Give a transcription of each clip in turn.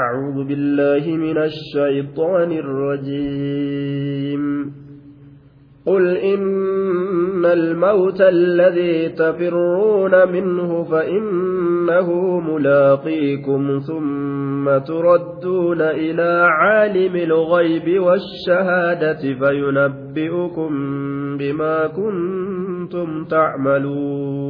أعوذ بالله من الشيطان الرجيم. قل إن الموت الذي تفرون منه فإنه ملاقيكم ثم تردون إلى عالم الغيب والشهادة فينبئكم بما كنتم تعملون.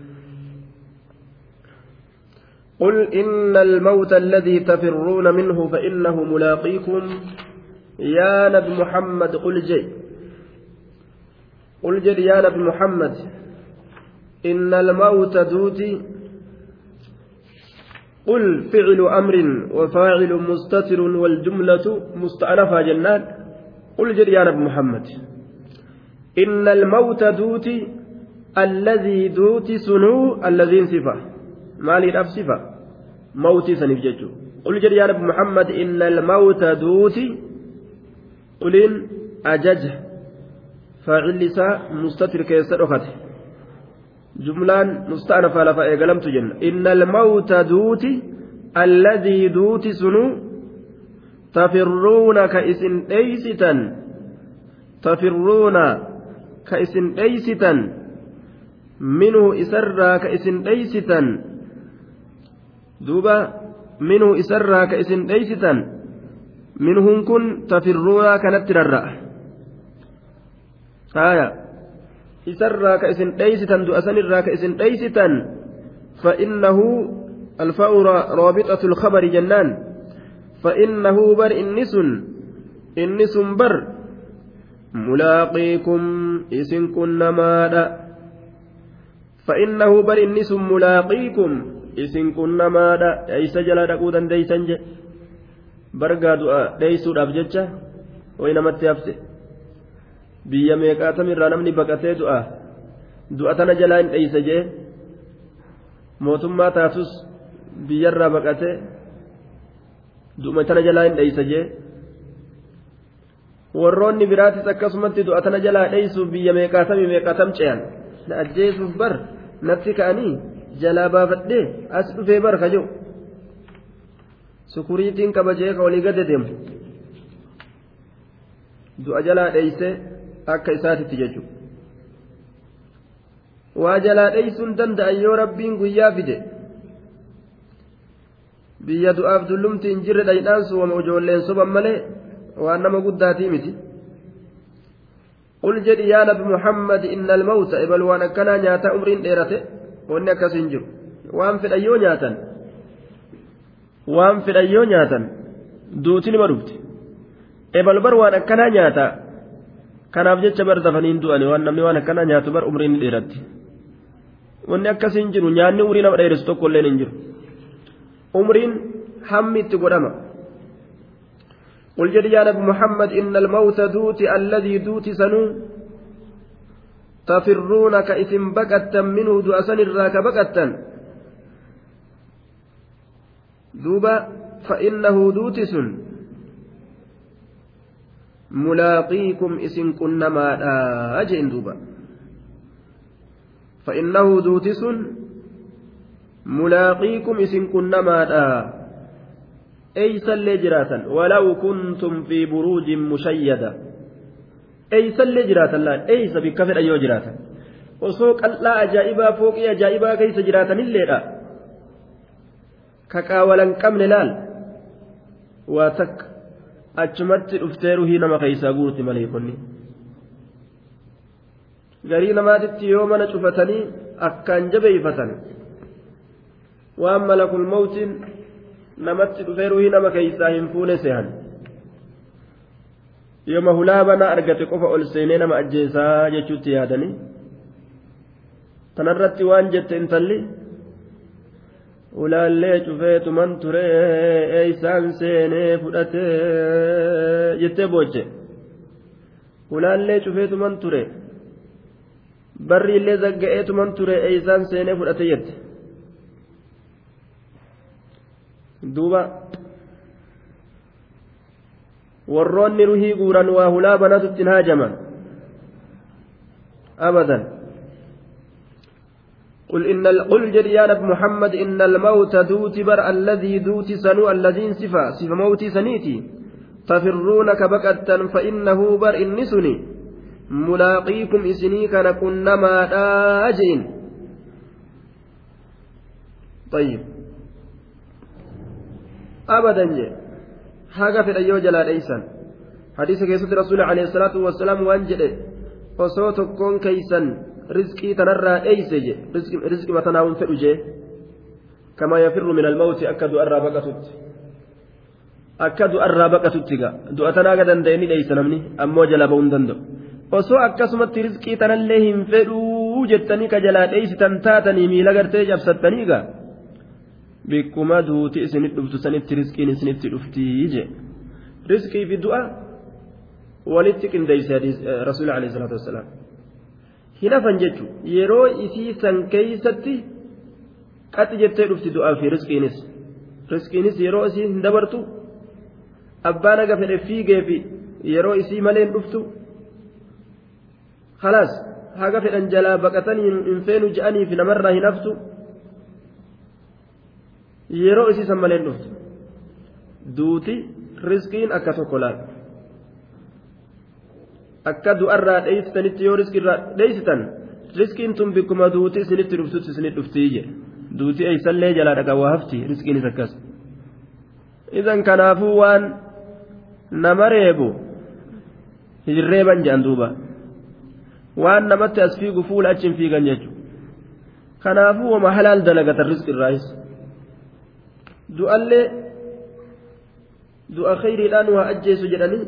قل إن الموت الذي تفرون منه فإنه ملاقيكم. يا نبي محمد قل جي. قل جي يا نبي محمد. إن الموت duuti قل فعل أمر وفاعل مستتر والجملة مستأنفة جنان قل جد يا نبي محمد. إن الموت دوتي الذي دوتي سنو الذين صفة. مالي صفة. mawtii saniif jechuudha. Qul jedhi yaa rabbi muhammad innal mawta duuti quliin ajaja faacilli isaa mustatir keessa dhokate. Jumlaan musta'anafa lafa eegalamtu jenna. Innal mawta duuti alladii duuti sunuu tafirruuna ka isin dheeysitan tafirruuna ka isin dheeysitan minhu isarraa ka isin dheeysitan minhun kun tafirruuna kanatti rarra'a haya isarraa ka isin dheeysitan du'a sanirraa ka isin dheeysitan fa'innahu alfa'u raabixatu lkhabari jennaan fa'innahu bar inni sun inni sun bar mulaaqiikum isin kun namaadha fa'innahu bar inni sun mulaaqiikum isin kun namaadha. Eeysa jala dhaquu dandeeysan je bargaa du'a dheeysuudhaaf jecha way namatti hafte biyya meeqaatamirraa namni baqatee du'a? Du'a tana jalaa hin dheeysa jee? Mootummaa taatus biyyarraa baqatee du'uma tana jalaa hin dheeysa jee? Warroonni biraatis akkasumatti du'a tana jalaa dheeysuuf biyya meeqaatamii meeqaatam ce'an? Na ajjeesuuf bar? Natti ka'anii jalaa baafadhee as dhufee bar ka jiru sukuriitiin kabajee ka walii gadi deemu du'a jalaa dheeysee akka isaatitti jechuudha waa jalaa dheeysuun danda'an yoo rabbiin guyyaa fide biyya du'aaf dullumti hin jirre dhaydhaan suwama ijoolleen soban malee waan nama guddaatii miti qul jedhi yaa nabi muhammad inna almawta ebal waan akkanaa nyaataa umriin dheerate wanni akkas hin jiru. Waan fedhan yoo nyaatan waan fedhan yoo nyaatan duuti nima dhufte ebal bar waan akkanaa nyaata kanaaf jecha bar dafaniin du'ani waan namni waan akkanaa nyaatu bar umriin dheeratti. Wanni akkas hin jiru nyaanni umrii nama dheeressu tokko illee hin jiru. Umriin hammi itti godhama. قل جد يا نبي محمد إن الموت دوتي الذي دوتي سنون تفرون كإثم بكتا منه دؤسن الراك بكتا دوبا فإنه دوت سن ملاقيكم إسن كنما أجئن دوبا. فإنه دوتس ملاقيكم إسن كنما أي سل جراتا ولو كنتم في بروج مشيدة. أي سل جراتا لا أي سبي كفر أيو جراتا وسوق الله أجائبا فوق أجائبا كيس جراتا الليلة ka qaawalan qabne laal waa takka achumatti dhuftee ruhii nama keeysaa guurti malee konni garii namaatitti yoo mana cufatanii akkaan jabeeyfatan waan malakul mawtiin namatti dhufee ruhii nama keeysaa hin fuune sehan yooma hulaa banaa argate qofa ol seenee nama ajjeesaa jechuutti yaadanii tanarratti waan jette intalli ulaallee cufeetuman ture eeysaan seenee fudhate? jettee booche. Ulaallee cufeetuman ture barri illee zagga'eetuman ture eeysaan seenee fudhate? jette. Duuba warroonni ruhii guuran waa hulaa banatutti hin haajaman abadan. قل إن قل جريان محمد إن الموت دوت بر الذي دوت سنو الذين صفا صفا موتي سنيتي تفرونك بكتا فإنه بر إنسني ملاقيكم إسني كان كنما آجين طيب أبدا جي haga fedhan yoo jalaa dheeysan hadiisa keessatti rasuuli alayhi salaatu wassalaam waan jedhe osoo tokkoon keeysan rizqii tanarraa dheeyse je rizqi matanaawun fedhu jee كما يفر من الموت أكد أرى بقتت أكد أرى بقتت دعتنا قد ديني ليس نمني أمو جلبون دندو osoo akkasumatti rizqii tanallee hin fedhuu jettanii ka jalaa dheeysitan taatanii miila gartee cabsattanii gaa bikkuma duuti isinit dhuftu sanitti rizqiin isinitti dhuftii je rizqii fi du'a walitti qindeeyse rasuuli alayhi salaatu wassalaam. Hin hafan jechu. Yeroo isii san keeysatti qaxi jettee dhufti du'aa fi rizqiinis rizqiinis yeroo isii hin dabartu. Abbaan aga fedhe fiigee fi yeroo isii malee hin dhuftu. Khalaas haga fedhan jalaa baqatanii hin feenu je'anii fi namarraa hin haftu yeroo isii san malee hin dhuftu. Duuti rizqiin akka tokko laal. Akka du'arraa dheeysitanitti yoo rizqiirraa dheeysitan rizqiin tun bikkuma duuti isinitti dhuftutti isinit dhuftii je duuti eeysallee jalaa dhaqa waa hafti rizqiinis akkas. Idan kanaafuu waan nama reebu hirreeban jedhan duuba. Waan namatti as fiigu fuula achiin fiigan jechuudha. Kanaafuu wama halaal dalagatan rizqiirraayis du'allee du'a khayriidhaan waa ajjeesu jedhanii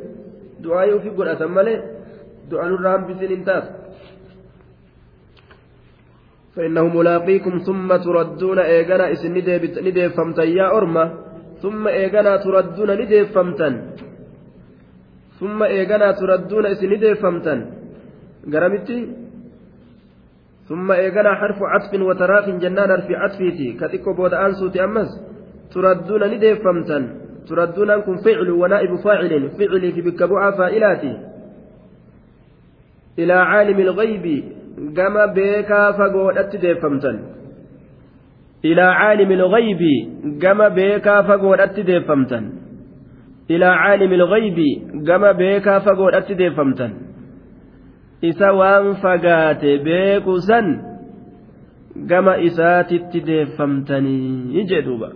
du'aa yoo fi godhatan malee du'a nurraa hambisiin hin taatu. فإنه ملاقيكم ثم تردون إيجانا إسن نديب فمتن يا أرمى ثم إيجانا تردون نديب فمتن ثم إيجانا تردون إسن نديب فمتن قرمتي ثم إيجانا حرف عطف وتراخ جنان في عطفيتي كتكو بود أنسوتي أمس تردون نديب فمتن تردون أنكم فعل ونائب فاعل فعل في بكبوعة فائلاتي إلى عالم الغيب gama beekaa fagoodhatti deeffamtan ilaa caalimi lghaybi gama beekaa fagoodhatti deeffamtan ilaa caalimi lghaybi gama beekaa fagoodhatti deeffamtan isa waan fagaate beeku san gama isaatitti deeffamtanii jedhuuba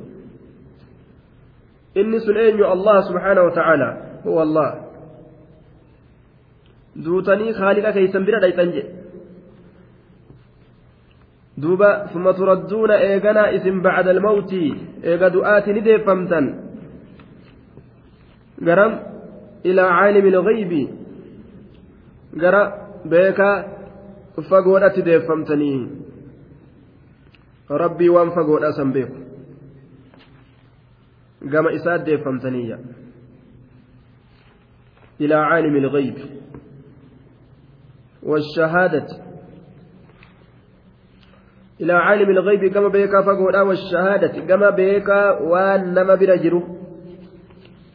inni sun eenyu allah subxaanahu wa tacaala huwa allah duutanii haaliqa keeysan bira dhayxan jedhe دوبا ثم تردون إيغنا إثم بعد الموت. إيغا دعات ندي فمتن قرم إلى عالم الغيب. قرأ بيكا فقودة دي فمتني ربي وان فقودة سنبيك إساد دي فمتنية إلى عالم الغيب والشهادة إلى عالم الغيب كما بيكا فقولا والشهادة كما بيكا وانما برجرو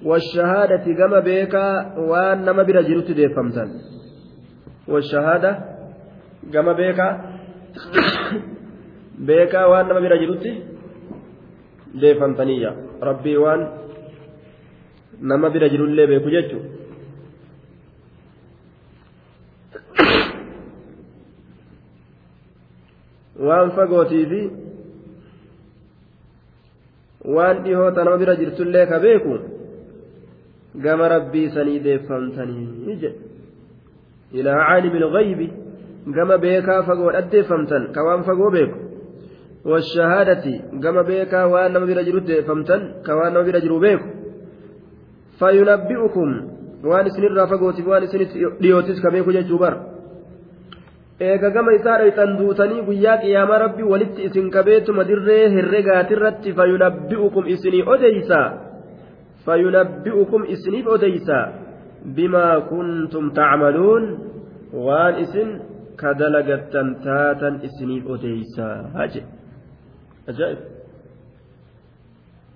والشهادة كما بيكا وانما برجرو تديفمتن والشهادة كما بيكا بيكا وانما برجرو تديفمتنية rabbii waan nama bira jirullee beeku jechu. Waan fagootii fi waan dhihoo nama bira jirtullee ka beeku gama rabbii sanii deeffamtanii jedhe. Ilaa caalimi lghaybi gama beekaa fagoo dhaddeeffamtan ka waan fagoo beeku. والشهادة كما بيكا وأن نبي رجل فمتن كوان نبي رجل بيكو. فينبئكم وأن سنين رافقوتي وأن سنين ديوتيس كبيكو جتوبر eega gama isaa dhayxan duutanii guyyaa qiyaamaa rabbi walitti isin qabeetuma dirree herregaatirratti fayunabbi'ukum isinii odeysa fayunabbi'ukum isiniif odeysa bimaa kuntum tacmaluun waan isin ka dalagattan taatan isiniif odeysa ajaa'ib.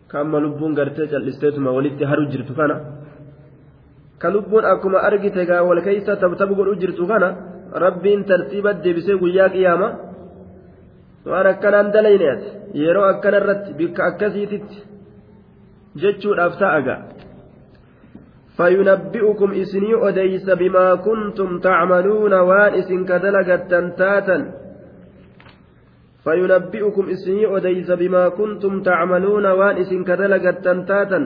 Kamma lubbuun gartee callisteetuma walitti haru jirtu kana ka lubbuun akkuma argite gaa wal keeysa tabtabu godhu jirtu kana rabbiin tartiiba deebisee guyyaa qiyaama. Waan akkanaan dalayne ati yeroo akkana irratti bikka akkasiititti jechuudhaaf ta'a gaa. فينبئكم إسني أديس بما كنتم تعملون وان إسن كدلغت تاتا فينبئكم إسني أديس بما كنتم تعملون وان كدلقة تاتا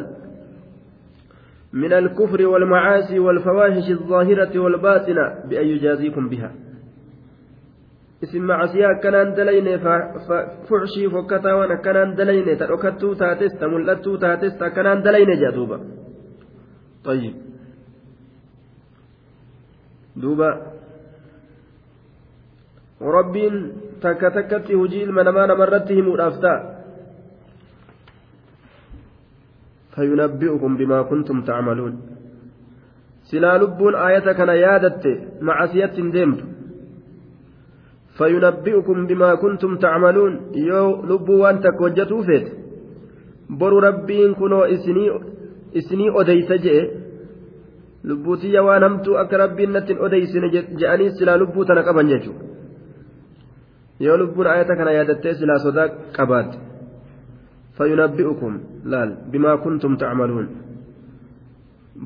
من الكفر والمعاصي والفواحش الظاهرة والباطنة بأن يجازيكم بها. اسم معصية كان دلين فحشي فكتا وأنا كان دلين تركتو تاتس تملتو تاتس كان دلين جادوبا طيب. دوبا. takka takkatti hojii ilma namaa namarratti himuudhaaf ta'a. فينبئكم بما كنتم تعملون سلا لبون آية كان يادت مع سيات ديمت فينبئكم بما كنتم تعملون يو لبو وانت كوجتو فيت برو ربين كنو اسني اسني اوديت جئ لبوتي وانا همتو اك ربين نتن اوديسن جئني سلا لبو تنقبن جئتو yoo lubbuun ayata kana yaadattee silaa sodaa qabaate فينبئكم لال بما كنتم تعملون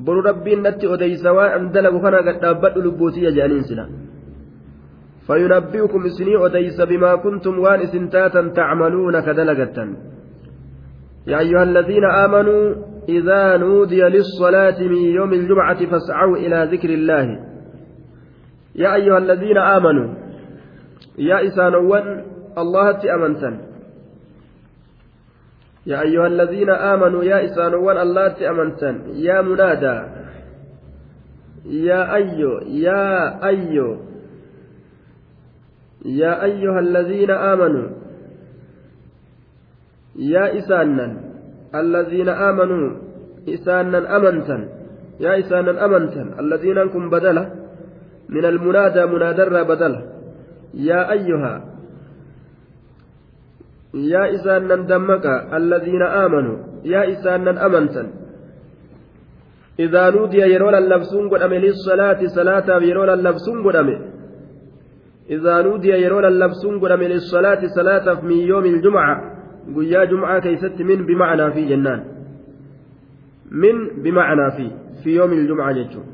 بر ربي نتي أديس وأن دلقوا كان قد أبدوا لبوتي جانين سلا فينبئكم سني أديس بما كنتم وان سنتاتا تعملون كدلقة يا أيها الذين آمنوا إذا نودي للصلاة من يوم الجمعة فاسعوا إلى ذكر الله يا أيها الذين آمنوا يا إسانوان الله أمنتن يا أيها الذين آمنوا يا إسانوان الله أمنتن يا منادى. يا أيو. يا أيو. يا أيها الذين آمنوا. يا إسانا الذين آمنوا. إسانا أمنتن. يا إسانا أمنتن. الذين أنكم بدلة. من المنادى منادر بدلة يا أيها nan dammaqa alladhiina aamanu yaa isaan nan amantan idaa nuudiya yeroo lallabsuun godhame lissalaati salaataaf yeroo lallabsuun godhame idaa nuudiya yeroo lallabsuun godhame lissalaati salaataaf min yoomi iljumca guyyaa jumcaa keeysatti min bimacnaa fi jennaan min bimacnaa fi fi yoomi iljumca jechuun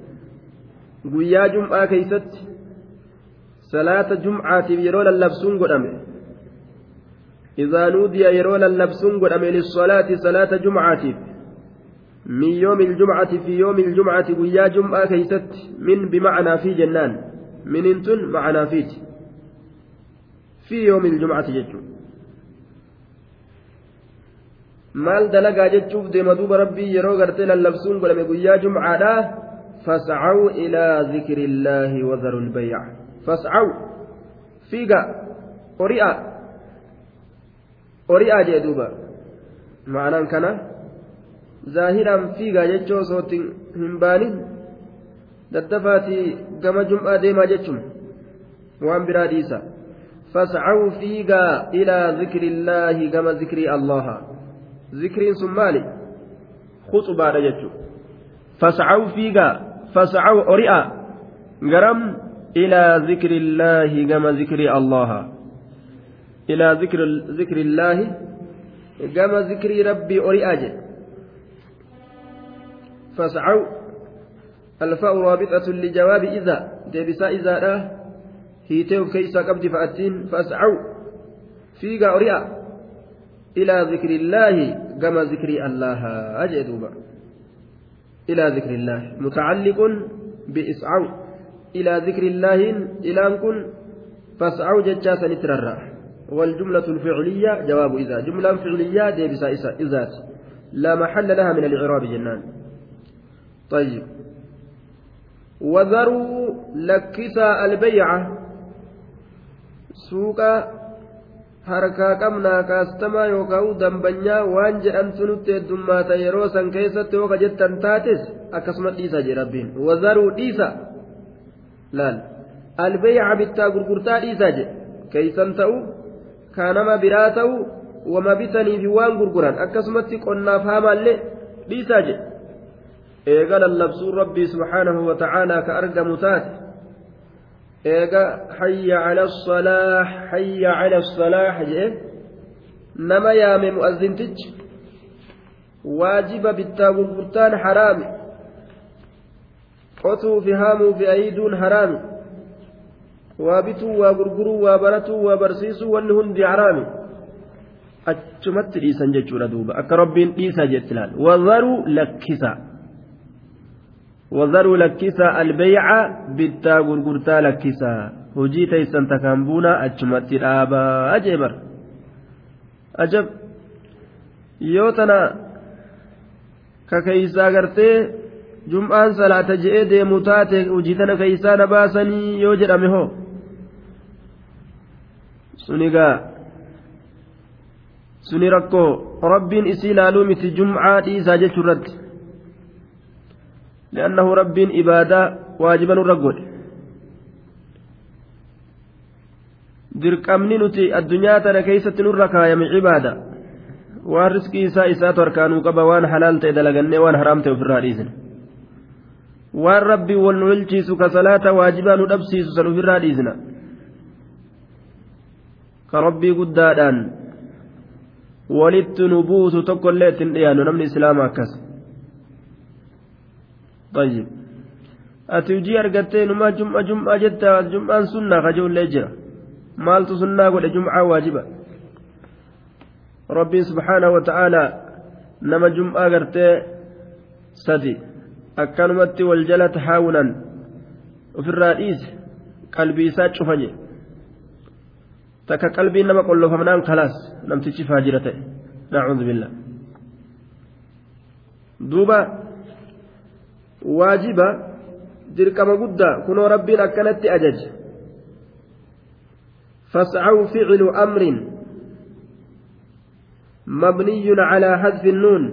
guyyaa jumcaa keeysatti salaata jumcaatiif yeroo lallabsuun godhame إذا نودي يرون اللبسون قد للصلاة صلاة جمعة من يوم الجمعة في يوم الجمعة ويا جمعة كيست من بمعنى في جنان من انتن معنى فيت في يوم الجمعة جتشو maal dalagaa jechuuf deema duuba rabbii yeroo gartee lallabsuun godhame guyyaa jumcaadha fascaw ilaa zikri illaahi wadaru lbayca fascaw fiiga qori'a qori'aa jee duuba ma'anaan kana zaahiraan fiigaa jechoo osootti hin baanin daddafaatii gama jum'aa deemaa jechuun waan biraa dhiisa fascaw fiigaa ilaa zikri illaahi gama zikrii allaha zikriin sun maali khuxubaadha jechuudha fascaw fiigaa fascaw qori'a ilaa zikri illaahi gama zikrii allaha إلى ذكر ذكر الله كما ذكر ربي أرياج فاسعوا. الفاء رابطة لجواب إذا. ديبسا إذا لا. هيتيو كيسا قبض فأتين. فاسعوا. فيقا أريا إلى ذكر الله كما ذكر الله. أجدوبا إلى ذكر الله. متعلق بإسعوا. إلى ذكر الله إلى كن فاسعوا ججاسا نتررى والجملة الفعلية جواب إذا جملة فعلية ديبسا إذات لا محل لها من الإعراب جنان طيب وذروا لكسا البيعة سوق yookaan dambanyaa waan jedhamtu nutti heddummaata yeroo san keessatti yoo ka jettan taates akkasuma dhiisa jedhe rabbiin wazaruu dhiisa laal albeeyca bittaa gurgurtaa dhiisaa jedhe keeysan ta'u kaanama biraa ta'u wama bitaniifi waan gurguran akkasumatti qonnaaf haamaallee dhiisaa jedhe eega lallabsuun rabbii subhaanahu wa ta'aalaa ka argamu taate eega hayya cala salaax hayya cala salaax jee nama yaame mu'azzintichi waajiba bittaa gurgurtaan haraami qotuu fi haamuu fi ayiduun haraami waa bituu waa gurguruu waa baratuu waa barsiisuu wanni hundi haraami achumatti dhiisan jechuudha duuba akka rabbiin dhiisa jetti laal wadharuu lakkisa وذروا لكسا البيع بتا غرغرتا لكسا hojii teessan takaan buuna achumatti dhaabaa ajeebar ajab yoo tana ka keeysaa gartee jum'aan salaata je'ee deemu taate hojii tana keeysaa na baasanii yoo jedhame hoo sunigaa suni rakkoo rabbiin isii laaluu miti jum'aa dhiisaa jechuu irratti لأنه رب إبادة واجبا رقود dirqamni nuti addunyaa tana keessatti nurra kaayame cibaada waan riskii isaa isaatu harkaanuu qaba waan halaal ta'e dalagannee waan haraam ta'e ofirraa dhiisne waan rabbi wal nu ilchiisu ka salaata waajibaa nu dhabsiisu san ofirraa dhiisna ka rabbii guddaadhaan walitti nu buusu tokkollee ittiin dhiyaannu namni islaama akkas طيب hujii argattee numaa jum'a jum'a jetta jum'aan sunnaa kajoollee jira maaltu sunnaa godhe jum'aa waajiba rabbiin subhaanahu wata'aalaa nama jum'aa gartee sadi akkanumatti wal jala tahaawunan ofirraa dhiise qalbii isaa cufa je takka qalbiin nama qollofamnaan kalaas namtichi faajira ta'e nacuudhu billah duuba waajiba dirqama guddaa kunoo rabbiin akkanatti ajaje فاسعوا فعل أمر مبني على حذف النون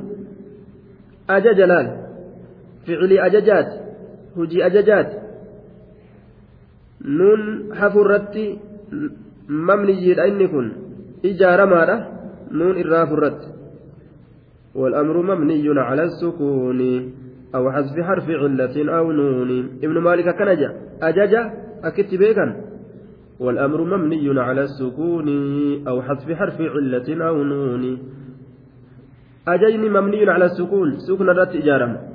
فعل أججات هجي أججات. نون حفرت مبني أن يكون إجارة مارة نون إرافرت والأمر مبني على السكون أو حذف حرف علة أو نون. ابن مالك كنجا أججا أكت بيكا والأمر مبني على السكون أو حذف حرف علة أو نون. أججني مبني على السكون سكن الرت إجارة.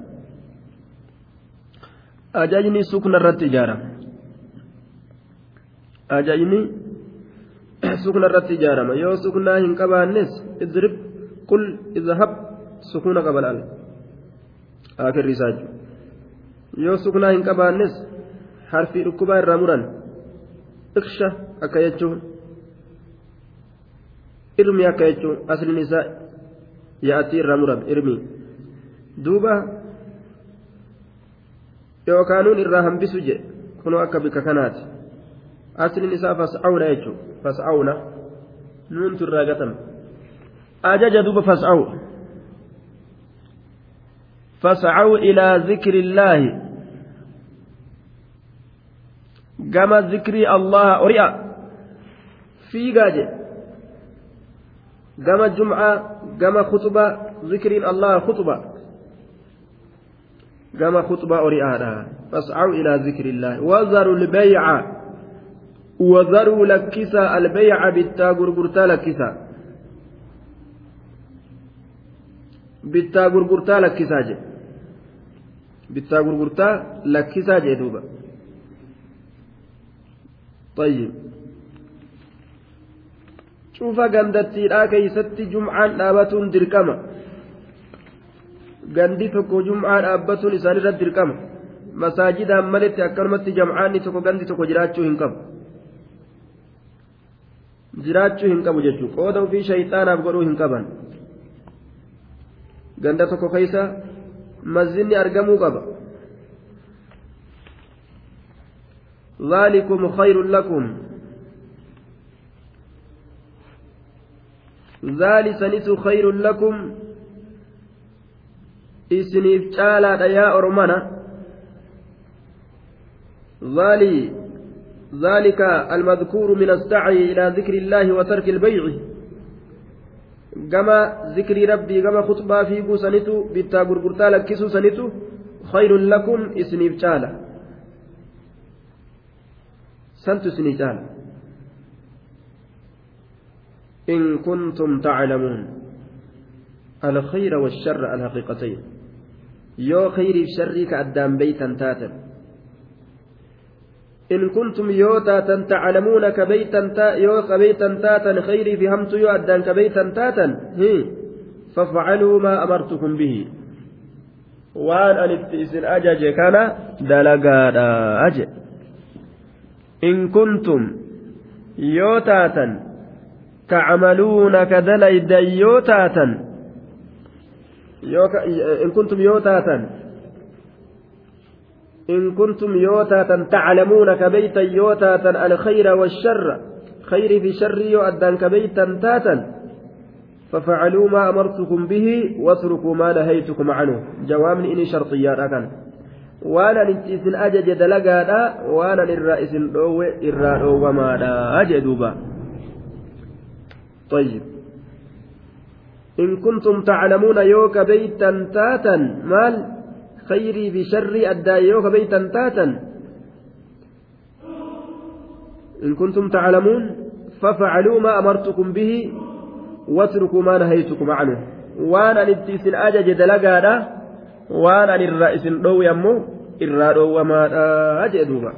أججني سكن الرت إجارة أججني سكن الرت إجارة يو سكنها هنكبا الناس اضرب قل اذهب سكون قبل ألف akirri isaa yoo suknaa hin qabaannes harfii dhukkubaa irraa muran iksha akka jechuun irmi akka jechuun asliin isaa yaa'atii irraa murame irmi duuba yookaanuun irraa hambisu je kunoo akka bika kanaati asliin isaa fas'aawna jechuun fas'aawna nuuntu irraa gatame ajaja duuba fas'aawu إلى ذكر الله كما ذكر الله أريا في قاجة كما جمعة كما خطبة ذكر الله خطبة كما خطبة أريا فاسعوا إلى ذكر الله وذروا البيع وذروا لكسا البيع بالتا غرغرتا لكسا lakkisaa jedhe bittaa gurgurtaa lakkisaa jedhe duuba طيب cufa gandattiidhaa keeysatti jum'aan dhaabatuun dirqama gandi tokko jum'aa dhaabbatuun isaanirratti dirqama masaajidaan maletti akkanumatti jam'aanni tokko gandi tokko jiraachuu hin qabu jiraachuu hin qabu jechuudha qooda ofii shayxaanaaf godhuu hin qaban ganda tokko keessa masjidni argamuu qaba ذلكم خير لكم ذلك خير لكم isiniif caalaadha yaa ormana? ذلك المذكور من السعي إلى ذكر الله وترك البيع كما ذكر ربي كما خطبة في سنتو بتا غرغرتا لكسو سنتو خير لكم اسنيف تعالى سنت سني تعالى إن كنتم تعلمون الخير والشر الحقيقتين yoo khayriif sharrii ka addaan beeytan taatan in kuntum yoo taatan taclamuuna ka beeytan yoo ka beeytan taatan khayrii fi hamtu yoo addaan ka beeytan taatan fafcaluu maa amartukum bihi waan an itti isin ajaje kana dalagaadha aje in kuntum yoo taatan tacmaluuna ka dalaydan yoo taatan kuntum yoo taatan إن كنتم يوتاتا تعلمون كبيتا يوتاتا الخير والشر خير في شر يؤدان كبيتا تاتا ففعلوا ما أمرتكم به واتركوا ما نهيتكم عنه جواب إني شرطيات أكن وأنا ننتيسن أجج دلقادا وأنا للرئيس الأوى إرى وما لا أجدوبا طيب إن كنتم تعلمون يوك بيتا تاتا مال؟ خيري بشر أدى يوك بيتا تاتا. إن كنتم تعلمون ففعلوا ما أمرتكم به واتركوا ما نهيتكم عنه. وأنا نبتيس الأجج دلقانا وأنا الرئيس الأو يمو الرادو وما أجدوبا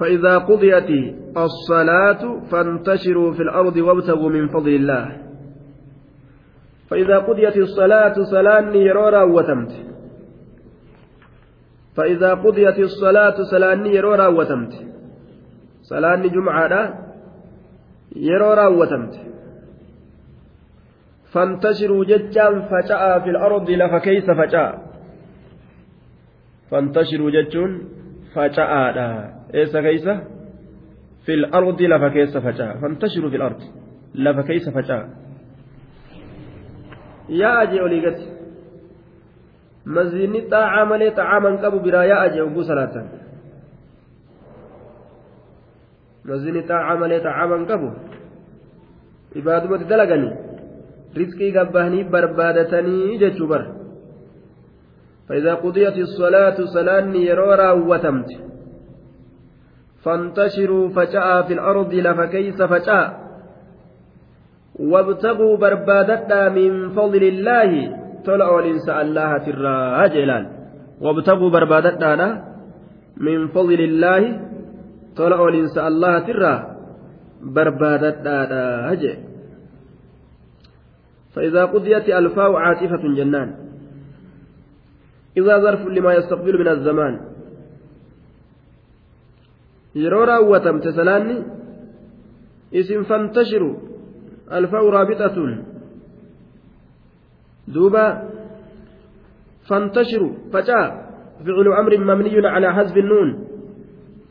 فإذا قضيت الصلاة فانتشروا في الأرض وابتغوا من فضل الله. فإذا قضيت الصلاة صلاة يرورا وتمت. فإذا قضيت الصلاة صلاة يرورا وتمت. صلاة جمعة يرورا وتمت. فانتشروا ججا فجاء في الأرض لفكيس فجاء فانتشروا ججون فجاء eessa keeysa fil ardi lafa keessa faca'a fantashiru fil ardi lafa keeysa faca'a yaa ajee olii gati maziinni xaacaa malee xacaaman qabu biraa yaa ajee oguu salaatan maziinni xaacaa malee xacaaman qabu ibaadumatti dalaganii rizqii gabbahanii barbaadatanii jechuu bara فإذا قضيت الصلاة صلاة يرى راوتمت فانتشروا فجاء في الأرض لفكيس فجاء. وابتغوا بربادتا من فضل الله. طلعوا الإنساء الله ترى جلال وابتغوا بربادتا من فضل الله. طلعوا الإنساء الله ترى بربادتا هجي فإذا قضيت ألفاء عاطفة جنان. إذا ظرف لما يستقبل من الزمان. Yeroo raawwatamte salaanni isin fantashiru alfa'u raabixatuun duuba fantashiru facaa فعل أمر مبني على حذف النون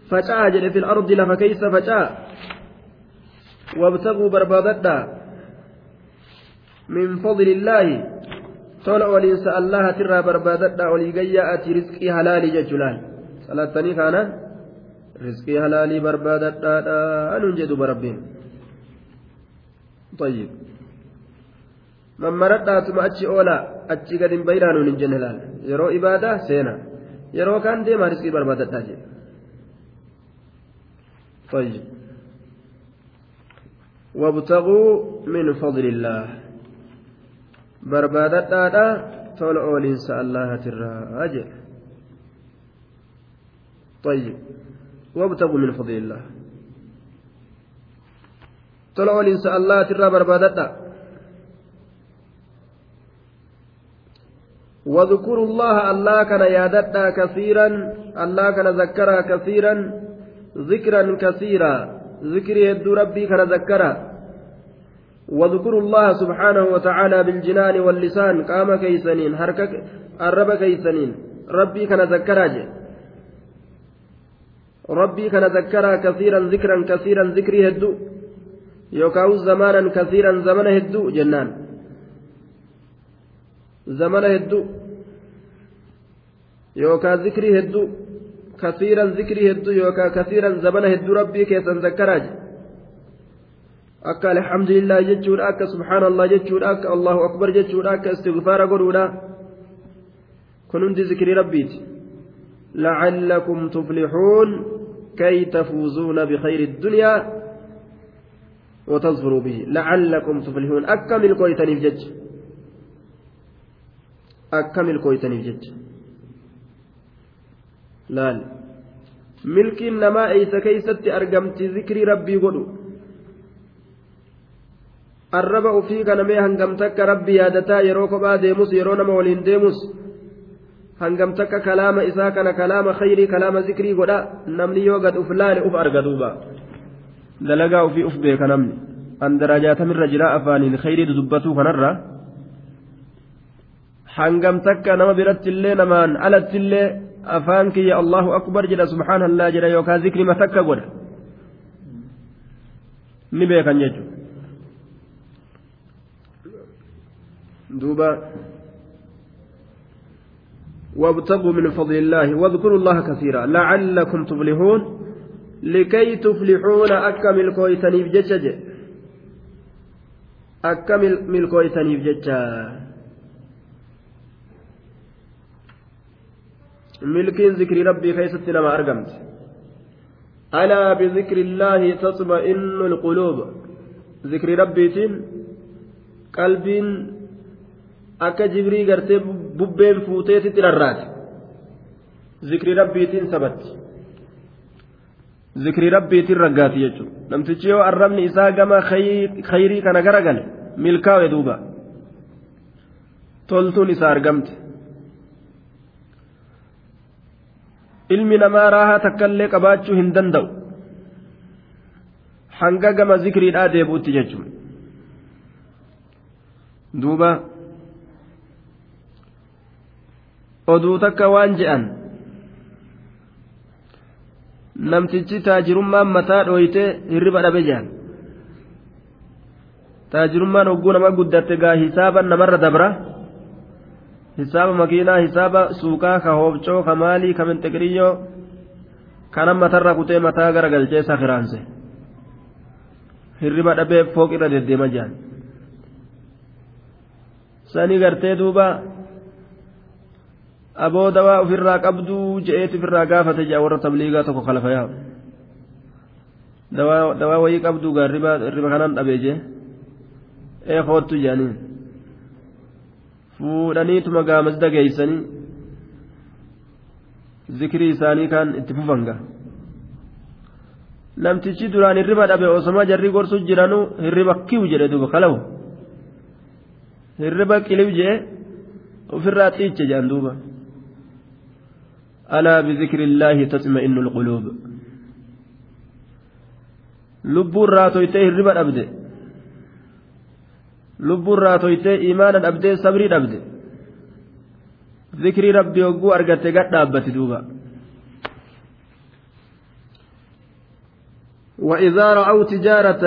فجاء جل في الأرض لفكيس فجاء وابتغوا بربادتا من فضل الله طول وليس الله ترى بربادتا وليقيا رزقي حلال جلال صلاة كانت rizqii halaalii barbaadadhaadha nuun jedhuba rabbiin. طيب mammaradhaatuma achi oolaa achi gad hin bayyinaa nuun hin jenne laal. Yeroo ibaadaa seena. Yeroo kaan deemaa rizqii barbaadadhaa jedha طيب وابتغوا من فضل الله بربادتها تول أولين الله ترى أجل طيب وابتغوا من فضل الله. tola oliinsa allaatirraa barbaadadha واذكروا الله الله كان يادتا كثيرا الله كان ذكرا كثيرا ذكرا كثيرا ذكر يد ربي كان ذكرا واذكروا الله سبحانه وتعالى بالجنان واللسان قام كيسنين حركة الرب كيسنين ربي كان ذكرا جي. ربي كان ذكرا كثيرا ذكرا كثيرا ذكري هدو يوكاو زمانا كثيرا زمن هدو جنان. زمن هدو يوكا ذكري هدو كثيرا ذكري هدو يوكا كثيرا زمن هدو ربي كيسا ذكراج akka alhamdulillah jechuudha akka subhaanallah jechuudha akka allahu akbar jechuudha akka istighfaara godhuudha kun hundi zikrii rabbiiti لعلكم تفلحون. كي تفوزون بخير الدنيا وتظفروا به لعلكم تفلحون أكمل كويتني بجج أكمل كويتني بجج laal milkiin namaa eeysa keeysatti argamti zikrii rabbii godhu arraba ufii kana mee hangam takka rabbi yaadataa yeroo kophaa deemus yeroo nama waliin deemus hangam takka kalaama isaa kana kalaama khayrii kalaama zikrii godha namni yoo gad uf laale uf arga duuba dalagaa ufii uf beeka namni an darajaatamirra jira afaaniin khayrii dudubbatuu kanarra hangam takka nama birattillee namaan alattillee afaan kiyya allahu akbar jedha subhaanallah jedha yookaan zikri matakka godha ni beekan jechuudha duuba وابتغوا من فضل الله واذكروا الله كثيرا لعلكم تفلحون لكي تفلحون. أكمل كويتني بجتج أكمل ملكويتني بجتج ملكين ذكر ربي كيست لما أرقمت. ألا بذكر الله تطمئن القلوب. ذكر ربي قلب akka jibrii gartee bubbeen fuuteetitti rarraate zikri rabbiitiin sabatti zikri rabbiitiin raggaati jechuudha namtichi yoo arrabni isaa gama khayrii kana garagale milkaawe duuba toltuun isaa argamte ilmi namaa raahaa takkaillee qabaachuu hin danda'u hanga gama zikriidhaa deebuutti jechuudha duuba oduu takka waan je'an namtichi taajirummaan mataa dhooyte hirriba dhabe je'an taajirummaan hogguu nama guddatte gaa hisaaban namarra dabra hisaaba makiinaa hisaaba suuqaa ka hoobcoo ka maalii ka menxeqiriyyoo kanan matarra kutee mataa gara galchee sakiraanse hirriba dhabee fooq irra deddeema je'an sanii gartee duuba aboo dawaa ofirraa qabduu je'eet ofirraa gaafate jea warra tabliigaa tokko kalafa yaa dawaa wayii qabduu gaa riba kanan dhabee jee ee hoottu jedhaniin fuudhaniituma gaa masda geeysanii zikrii isaanii kan itti fufanga namtichi duraan hirriba dhabe osoma jarri gorsu jiranu hirriba kiw jedhe duba kalawu hirriba qiliw jee ofirraa xiiche jedhan duuba ألا بذكر الله تطمئن القلوب؟ لبون راتويتي الربا أبدي لبون راتويتي إيمانا أبدي صبري أبدي ذكري ربي وقو أرقتي قد أبتي دوبا. وإذا رأوا تجارة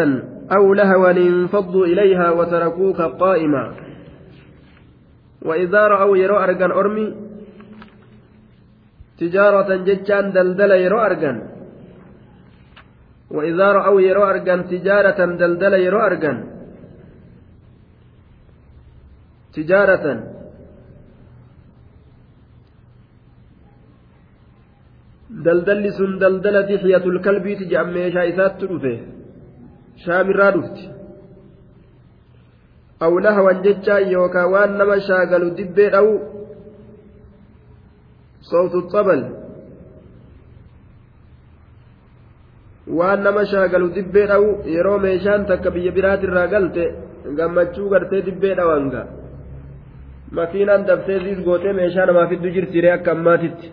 أو لهوا انفضوا إليها وتركوك قائما. وإذا رأوا يروا أرقان أرمي تجارة جتان دلدل يرو أرجان وإذا رأوا يرو أرجان تجارة دلدل يرو أرجان تجارة دلدل سن دلدل دحية الكلب تجعل ميشا إسات تلوفه شامر رادفت أو لهوا جتان يوكا وان نما شاغل دبي أو صوت الطبل waan nama shaagalu dibbee dhawu yeroo meeshaan takka biyya biraatirraa galte gammachuu gartee dibbee dhawanga makiinaan dabtee ziis gootee meeshaa namaaf hiddu jirtiiree akka ammaatitti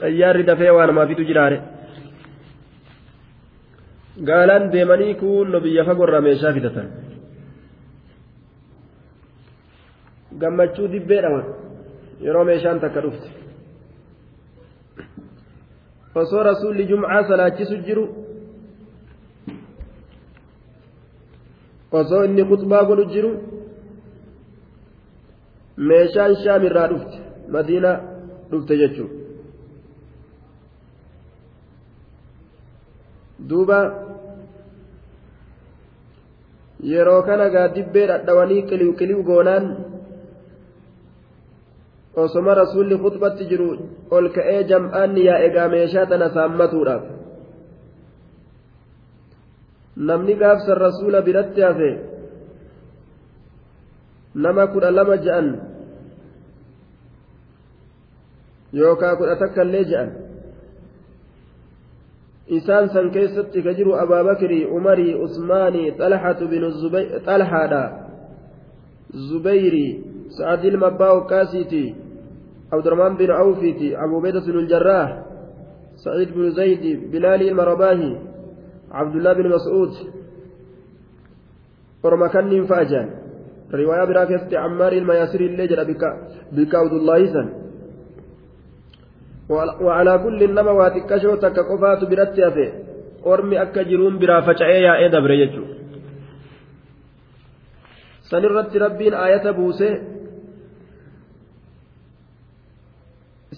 xayyaarri dafee waa namaaf hiddu jiraare gaalaan deemanii kuunno biyya fagorraa meeshaa fidatan gammachuu dibbee dhawan yeroo meeshaan takka dhufte osoo rasuulli jumcaa salaachisu jiru osoo inni kutbaa godhu jiru meeshaan shaam irraa dhufte madiina dhufte jechuudha duuba yeroo kana gaaddibbee dhadhawanii qiliw qiliw goonaan osoma rasuulli khutbatti jiru ol ka'ee jam'aanni yaa egaa meeshaa tana saammatuudhaaf namni gaafsan rasuula biratti hafe nama kudha lama ja'an yookaa kudha takka illee ja'an isaan san keessatti ka jiru abaabakirii umarii usmaanii xalhatu binu xalhaadha zubeyrii المباو كاسيتي عبد الرحمن بن عوفيتي أبو بيدة بن الجراح سعيد بن زيد بلال المرباهي عبد الله بن مسعود ورمكن فاجان رواية براكست عمار المياسر اللي جرى بك بك عبد الله سن. وعلى كل نما واتكشو تكقفات برتي أفي ormi akka jiruun biraa faca'ee yaa'ee dabre jechuudha san irratti rabbiin aayata buuse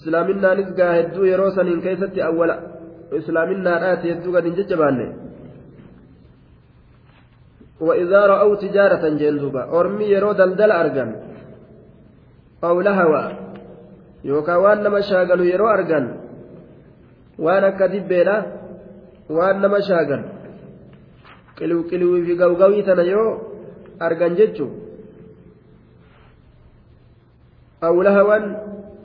islaaminaanis gaa hedduu yeroo saniin keessatti awwala. Islaaminaadhaati hedduu gad hin jajjabaanne. وإذا رأوا تجارة جندوبا أرمي يرو دلدل أرجن أو لهوا يوكا وان نما شاغلوا يرو أرجن وانا كدبينا وان نما شاغل قلو قلو في قوقوي تنيو أرجن جتشو أو لهوا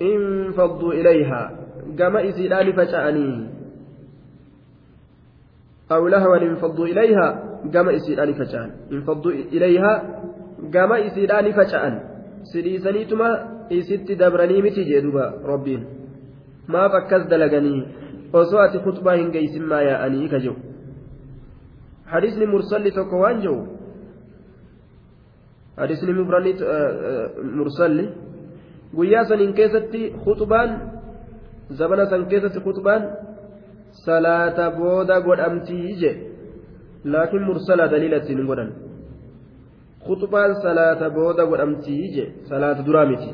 انفضوا إليها. كما إسيلان فشأني أو لهوا انفضوا إليها كما إسيلان فشأن انفضوا إليها كما إسيلان فشأن سريسانيتما إسيت دبرني متي جدوبا ربين. ما فكز دلغني وصوات خطبة هنجيس ما يا أني كجو. حديثني مرسل تكوان جو حديثني مرسل guyyaa saniin keessatti khuxubaan zabana san keessatti khuxubaan salaata booda godhamtii je laakiin mursala daliila ittiin godhan khuxubaan salaata booda godhamtii je salaata duraa miti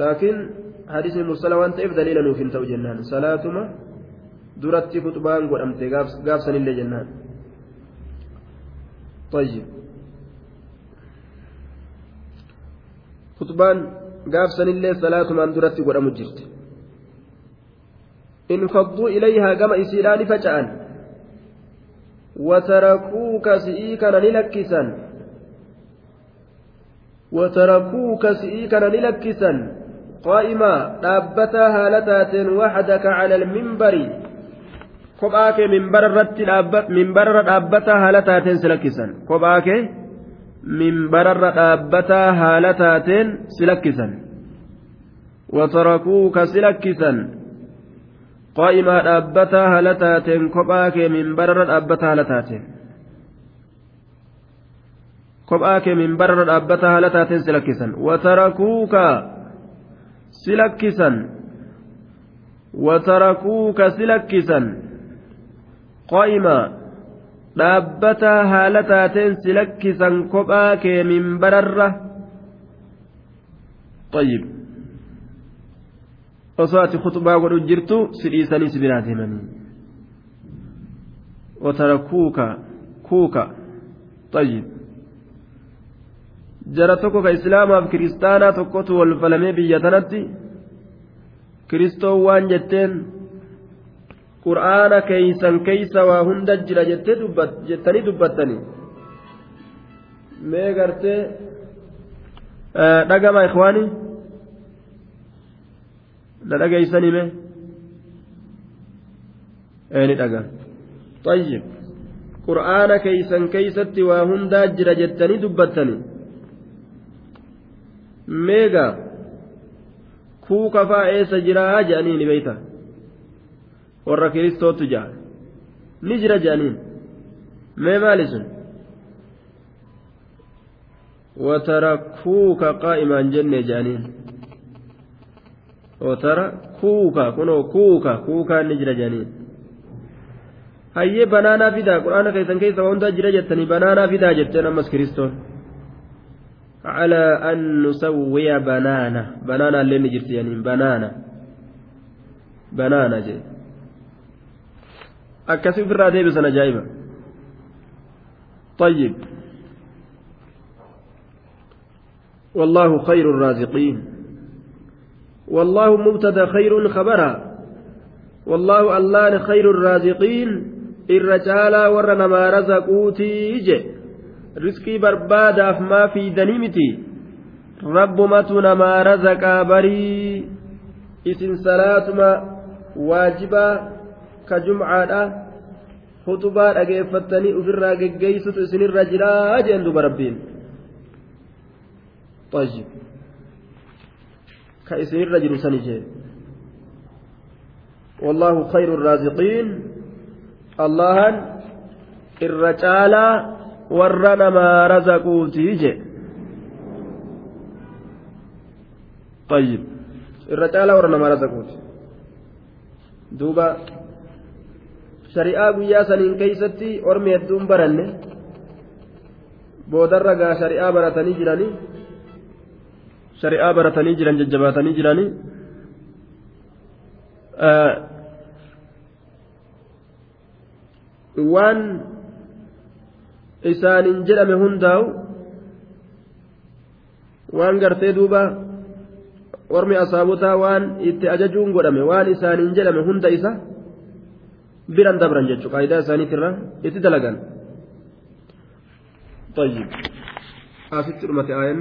laakiin hadisni mursala waan ta'eef daliila nuuf hin ta'u jennaan salaatuma duratti khuxubaan godhamte gaafsanillee jennaan طيب خطبان duratti godhamu jirti infadduu ilayhaa gama isiidhaan faca'an watarakuuka si'ii kana ni lakkisan watarakuuka si'ii kana ni lakkisan qaa'imaa dhaabbataa haala taateen waxdaka cala almimbari kophaa kee minbararra dhaabbataa haala taateen si lakkisan kophaa kee minbararra dhaabbataa haala taateen si lakkisan watarakuuka si lakkisan qaa'imaa dhaabbataa haala taateen kophaa kee minbararra dhaabbataa haala taateen kophaa kee minbararra dhaabbataa haala taateen si lakkisan watarakuuka si lakkisan watarakuuka si lakkisan qaa'imaa dhaabbataa haala taateen si lakkisan kophaa kee minbararra طيب osoo ati khutbaa godhu jirtu si dhiisanii si biraa deemanii watarakuuka kuuka طيب jara tokko ka islaamaaf kiristaanaa tokkotu wal falamee biyya tanatti kiristoon waan jetteen qur'aana keeysan keeysa waa hunda jira jettanii dubbattanii mee gartee dhagama ikwaanii na dhageeysanii mee ni dhaga طيب waa hundaa jira jettanii dubbattani meega kuuka faa eessa jiraa jedhanii ni beeyta warra kiristootu ja'a ni jira jedhaniin mee maali sun وتركوك قائما جنة جانين وترى كوكا كنو كوكا كوكا نجر جانين hayyee banaanaa fidaa quraana keessan keessa waa hundaa jira jettanii banaanaa fidaa jetteen ammas kiristoon على أن نسوي بنانا بنانا اللي نجرت يعني بنانا بنانا جي في الرادة بسنة جايبة طيب والله خير الرازقين والله مبتدا خير خبرا والله الله خير الرازقين caalaa warra namaa razaquutii je riskii barbaadaaf maa fiidanii miti rabbumatu namaa razaqaa barii isin salaatuma waajibaa ka jumcaadha hutubaa dhageeffattanii ufirraa geggeeysutu isinirra jiraa jeen duba rabbiin طيب كإسن الرجل سنجي والله خير الرازقين allahan irra caalaa warra namaa razaquutii je طيب caalaa warra namaa razaquuti duuba shari'aa guyyaa saniin keeysatti ormi hedduun baranne boodarra gaa shari'aa baratanii jiranii shari'aa baratanii jiran jajjabaatanii jiranii waan isaaniin jedhame hundaa'u waan gartee duuba warmi asaabotaa waan itti ajajuun godhame waan isaaniin jedhame hunda isa biran dabran jechuudha qaayidaa isaaniitirra itti dalagan. طيب أفتح متى آية